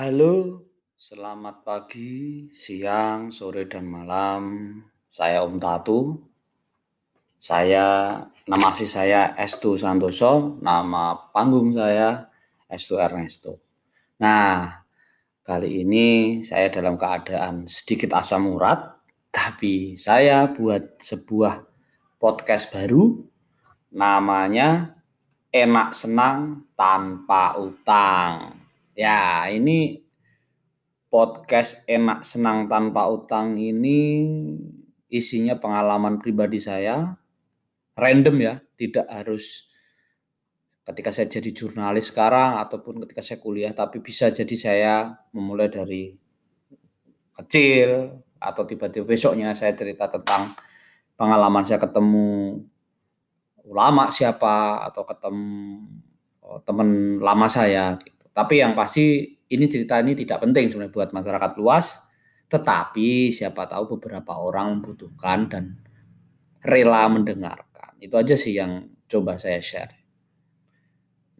Halo, selamat pagi, siang, sore, dan malam. Saya Om Tatu. Saya nama asli saya Estu Santoso, nama panggung saya Estu Ernesto. Nah, kali ini saya dalam keadaan sedikit asam urat, tapi saya buat sebuah podcast baru namanya Enak Senang Tanpa Utang. Ya, ini podcast Enak Senang Tanpa Utang ini isinya pengalaman pribadi saya, random ya, tidak harus ketika saya jadi jurnalis sekarang ataupun ketika saya kuliah, tapi bisa jadi saya memulai dari kecil atau tiba-tiba besoknya saya cerita tentang pengalaman saya ketemu ulama siapa atau ketemu oh, teman lama saya gitu. Tapi yang pasti ini cerita ini tidak penting sebenarnya buat masyarakat luas, tetapi siapa tahu beberapa orang membutuhkan dan rela mendengarkan. Itu aja sih yang coba saya share.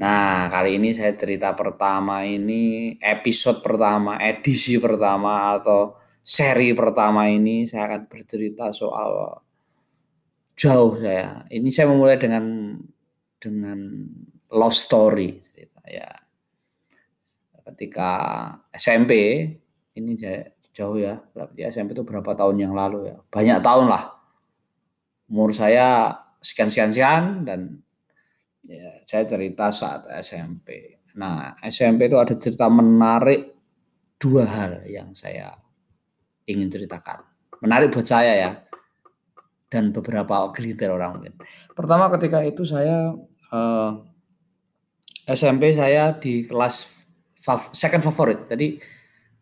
Nah, kali ini saya cerita pertama ini, episode pertama, edisi pertama atau seri pertama ini saya akan bercerita soal jauh saya. Ini saya memulai dengan dengan love story cerita ya. Ketika SMP ini jauh ya, berarti SMP itu berapa tahun yang lalu ya? Banyak tahun lah. Umur saya sekian-sekian-sekian dan ya, saya cerita saat SMP. Nah, SMP itu ada cerita menarik dua hal yang saya ingin ceritakan. Menarik buat saya ya dan beberapa gelintir orang mungkin. Pertama ketika itu saya eh, SMP saya di kelas second favorit. Jadi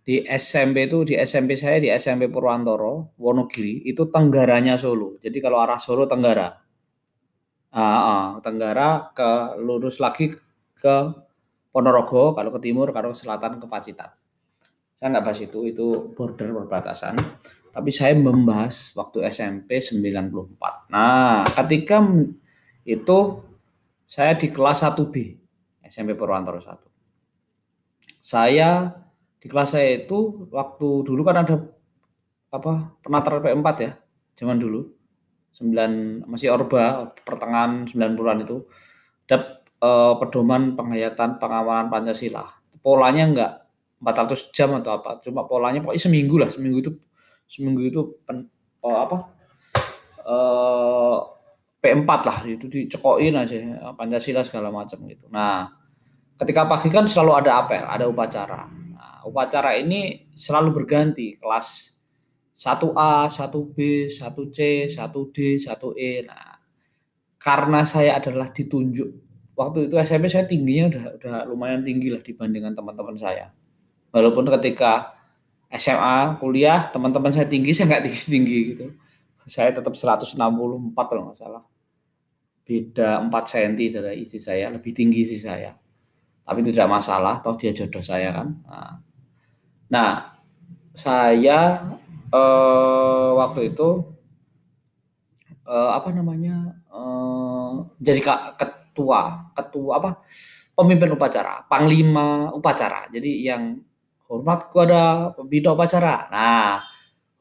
di SMP itu di SMP saya di SMP Purwantoro Wonogiri itu tenggaranya Solo. Jadi kalau arah Solo tenggara. Uh, uh, tenggara ke lurus lagi ke Ponorogo, kalau ke timur, kalau ke selatan ke Pacitan. Saya nggak bahas itu, itu border perbatasan tapi saya membahas waktu SMP 94. Nah, ketika itu saya di kelas 1B SMP Purwantoro 1. Saya di kelas saya itu waktu dulu kan ada apa penataran P4 ya, zaman dulu. 9 masih Orba pertengahan 90-an itu ada eh, pedoman penghayatan pengawalan Pancasila. Polanya enggak 400 jam atau apa, cuma polanya pokoknya seminggu lah, seminggu itu seminggu itu pen, oh, apa eh, P4 lah itu dicekokin aja Pancasila segala macam gitu. Nah, ketika pagi kan selalu ada apel, ada upacara. Nah, upacara ini selalu berganti kelas 1A, 1B, 1C, 1D, 1E. Nah, karena saya adalah ditunjuk waktu itu SMP saya tingginya udah udah lumayan tinggi lah dibandingkan teman-teman saya. Walaupun ketika SMA, kuliah, teman-teman saya tinggi, saya nggak tinggi-tinggi gitu. Saya tetap 164 kalau nggak salah. Beda 4 cm dari istri saya, lebih tinggi istri saya. Tapi tidak masalah, toh dia jodoh saya kan. Nah, nah saya eh, waktu itu eh, apa namanya eh, jadi ketua, ketua apa pemimpin upacara, panglima upacara. Jadi yang hormat kepada pembina upacara. Nah,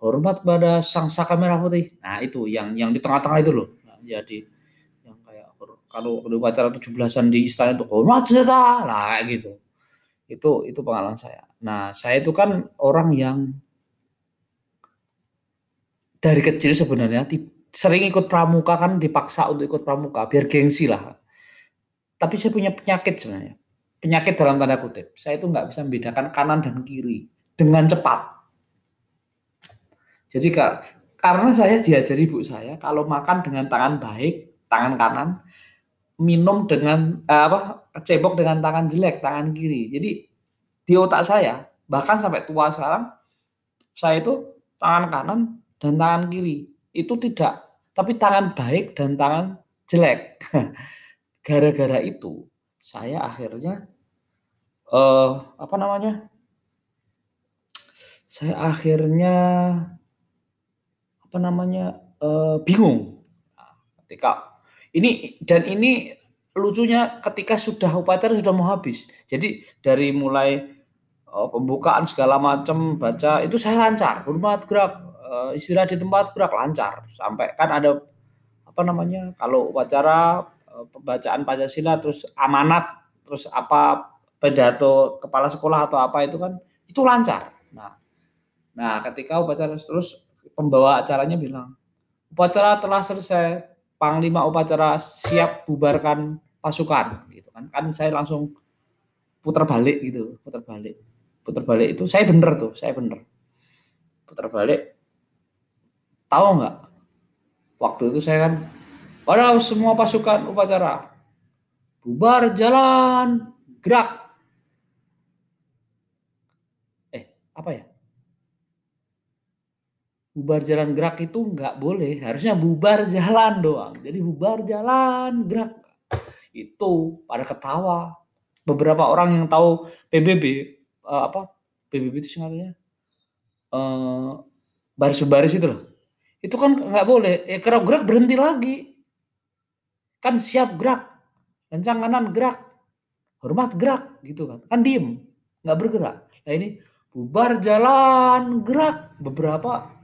hormat kepada sang saka merah putih. Nah, itu yang yang di tengah-tengah itu loh. Nah, jadi kalau di upacara 17-an di istana itu hormat senjata. Nah, kayak gitu. Itu itu pengalaman saya. Nah, saya itu kan orang yang dari kecil sebenarnya sering ikut pramuka kan dipaksa untuk ikut pramuka biar gengsi lah. Tapi saya punya penyakit sebenarnya penyakit dalam tanda kutip. Saya itu nggak bisa membedakan kanan dan kiri dengan cepat. Jadi karena saya diajari ibu saya kalau makan dengan tangan baik, tangan kanan, minum dengan eh, apa cebok dengan tangan jelek, tangan kiri. Jadi di otak saya bahkan sampai tua sekarang saya itu tangan kanan dan tangan kiri itu tidak, tapi tangan baik dan tangan jelek. Gara-gara itu saya akhirnya uh, apa namanya? Saya akhirnya apa namanya? Uh, bingung. Ketika ini dan ini lucunya ketika sudah upacara sudah mau habis. Jadi dari mulai uh, pembukaan segala macam baca itu saya lancar. Hormat gerak uh, istirahat di tempat gerak lancar. Sampai kan ada apa namanya kalau upacara uh, pembacaan Pancasila terus amanat terus apa pidato kepala sekolah atau apa itu kan itu lancar. Nah nah ketika upacara terus pembawa acaranya bilang upacara telah selesai panglima upacara siap bubarkan pasukan gitu kan. Kan saya langsung putar balik gitu putar balik. Putar balik itu saya bener tuh saya bener. Putar balik. Tahu nggak? Waktu itu saya kan pada semua pasukan upacara bubar jalan gerak. Eh apa ya bubar jalan gerak itu nggak boleh. Harusnya bubar jalan doang. Jadi bubar jalan gerak. Itu pada ketawa. Beberapa orang yang tahu PBB uh, apa? PBB itu singkatannya uh, baris-baris itu loh. Itu kan nggak boleh. Ya kalau gerak berhenti lagi. Kan siap gerak. Kencang kanan gerak. Hormat gerak gitu kan. Kan diem. Nggak bergerak. Nah ini bubar jalan gerak. Beberapa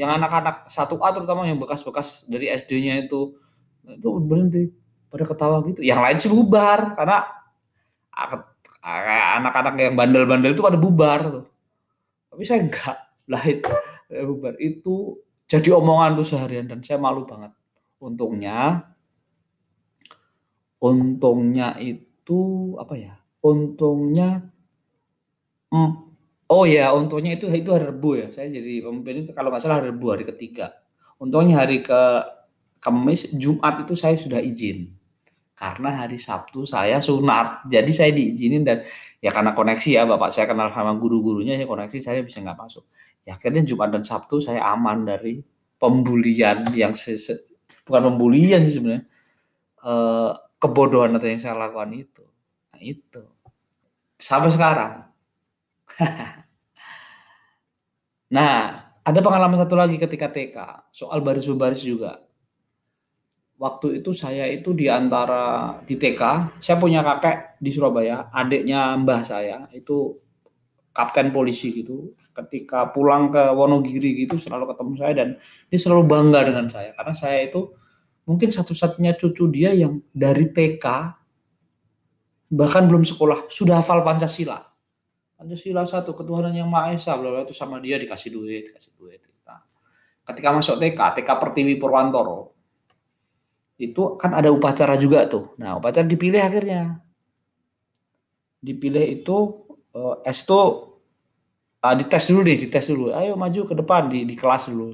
yang anak-anak satu A terutama yang bekas-bekas dari SD-nya itu itu berhenti pada ketawa gitu yang lain sih bubar karena anak-anak yang bandel-bandel itu pada bubar. Tapi saya enggak lah itu bubar itu jadi omongan tuh seharian dan saya malu banget. Untungnya untungnya itu apa ya? Untungnya oh ya, untungnya itu itu hari Rebu ya. Saya jadi pemimpin itu kalau nggak salah hari Rebu hari ketiga. Untungnya hari ke Kamis, Jumat itu saya sudah izin karena hari Sabtu saya sunat. Jadi saya diizinin dan ya karena koneksi ya Bapak saya kenal sama guru-gurunya ya koneksi saya bisa nggak masuk. Ya akhirnya Jumat dan Sabtu saya aman dari pembulian yang bukan pembulian sih sebenarnya. Eh, kebodohan atau yang saya lakukan itu. Nah, itu. Sampai sekarang. nah, ada pengalaman satu lagi ketika TK, soal baris-baris juga waktu itu saya itu di antara di TK, saya punya kakek di Surabaya, adiknya mbah saya itu kapten polisi gitu. Ketika pulang ke Wonogiri gitu selalu ketemu saya dan dia selalu bangga dengan saya karena saya itu mungkin satu-satunya cucu dia yang dari TK bahkan belum sekolah sudah hafal Pancasila. Pancasila satu ketuhanan yang Maha Esa, bla itu sama dia dikasih duit, dikasih duit. Nah, ketika masuk TK, TK Pertiwi Purwantoro, itu kan ada upacara juga tuh. Nah, upacara dipilih akhirnya. Dipilih itu uh, S tuh uh, dites dulu deh, dites dulu. Ayo maju ke depan di, di kelas dulu.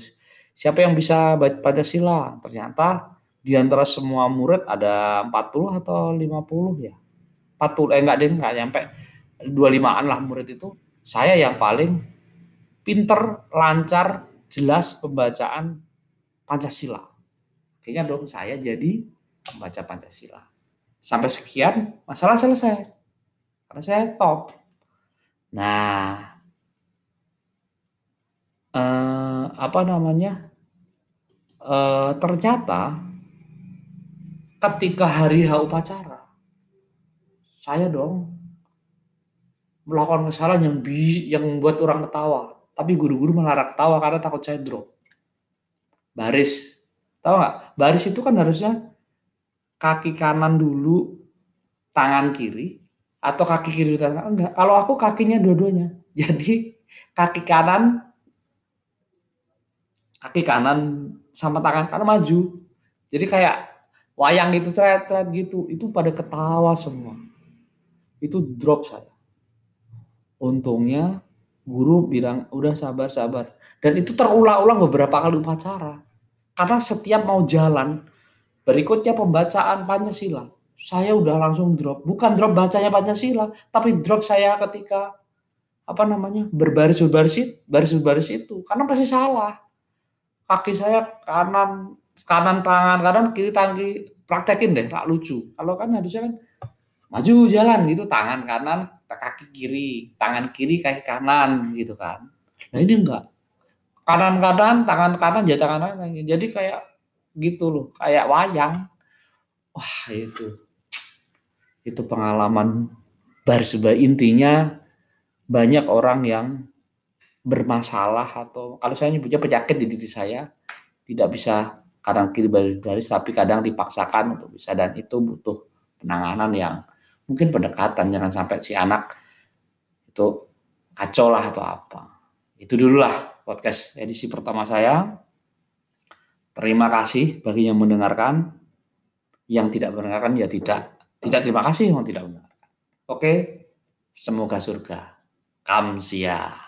Siapa yang bisa baca Pancasila? Ternyata di antara semua murid ada 40 atau 50 ya. 40 eh enggak deh, enggak nyampe 25-an lah murid itu. Saya yang paling pinter, lancar, jelas pembacaan Pancasila kayaknya dong saya jadi membaca Pancasila. Sampai sekian, masalah selesai. Karena saya top. Nah, eh, apa namanya? Eh, ternyata ketika hari H upacara, saya dong melakukan kesalahan yang bi yang membuat orang ketawa. Tapi guru-guru melarang ketawa karena takut saya drop. Baris Tahu nggak? Baris itu kan harusnya kaki kanan dulu, tangan kiri, atau kaki kiri tangan enggak. Kalau aku kakinya dua-duanya. Jadi kaki kanan kaki kanan sama tangan kanan maju. Jadi kayak wayang gitu tret-tret gitu. Itu pada ketawa semua. Itu drop saya. Untungnya guru bilang udah sabar sabar dan itu terulang-ulang beberapa kali upacara karena setiap mau jalan, berikutnya pembacaan Pancasila, saya udah langsung drop. Bukan drop bacanya Pancasila, tapi drop saya ketika apa namanya berbaris berbaris itu, baris berbaris itu, karena pasti salah. Kaki saya kanan kanan tangan kanan kiri tangan kiri praktekin deh, tak lucu. Kalau kan harusnya kan maju jalan gitu tangan kanan kaki kiri tangan kiri kaki kanan gitu kan. Nah ini enggak. Kanan kanan tangan kanan tangan kanan. Jadi kayak gitu loh kayak wayang. Wah itu. Itu pengalaman baris intinya banyak orang yang bermasalah atau kalau saya nyebutnya penyakit di diri saya tidak bisa kadang kiri baris tapi kadang dipaksakan untuk bisa. Dan itu butuh penanganan yang mungkin pendekatan jangan sampai si anak itu kacau lah atau apa. Itu dulu lah podcast edisi pertama saya. Terima kasih bagi yang mendengarkan. Yang tidak mendengarkan ya tidak. Tidak terima kasih yang tidak mendengarkan. Oke semoga surga. Kamsia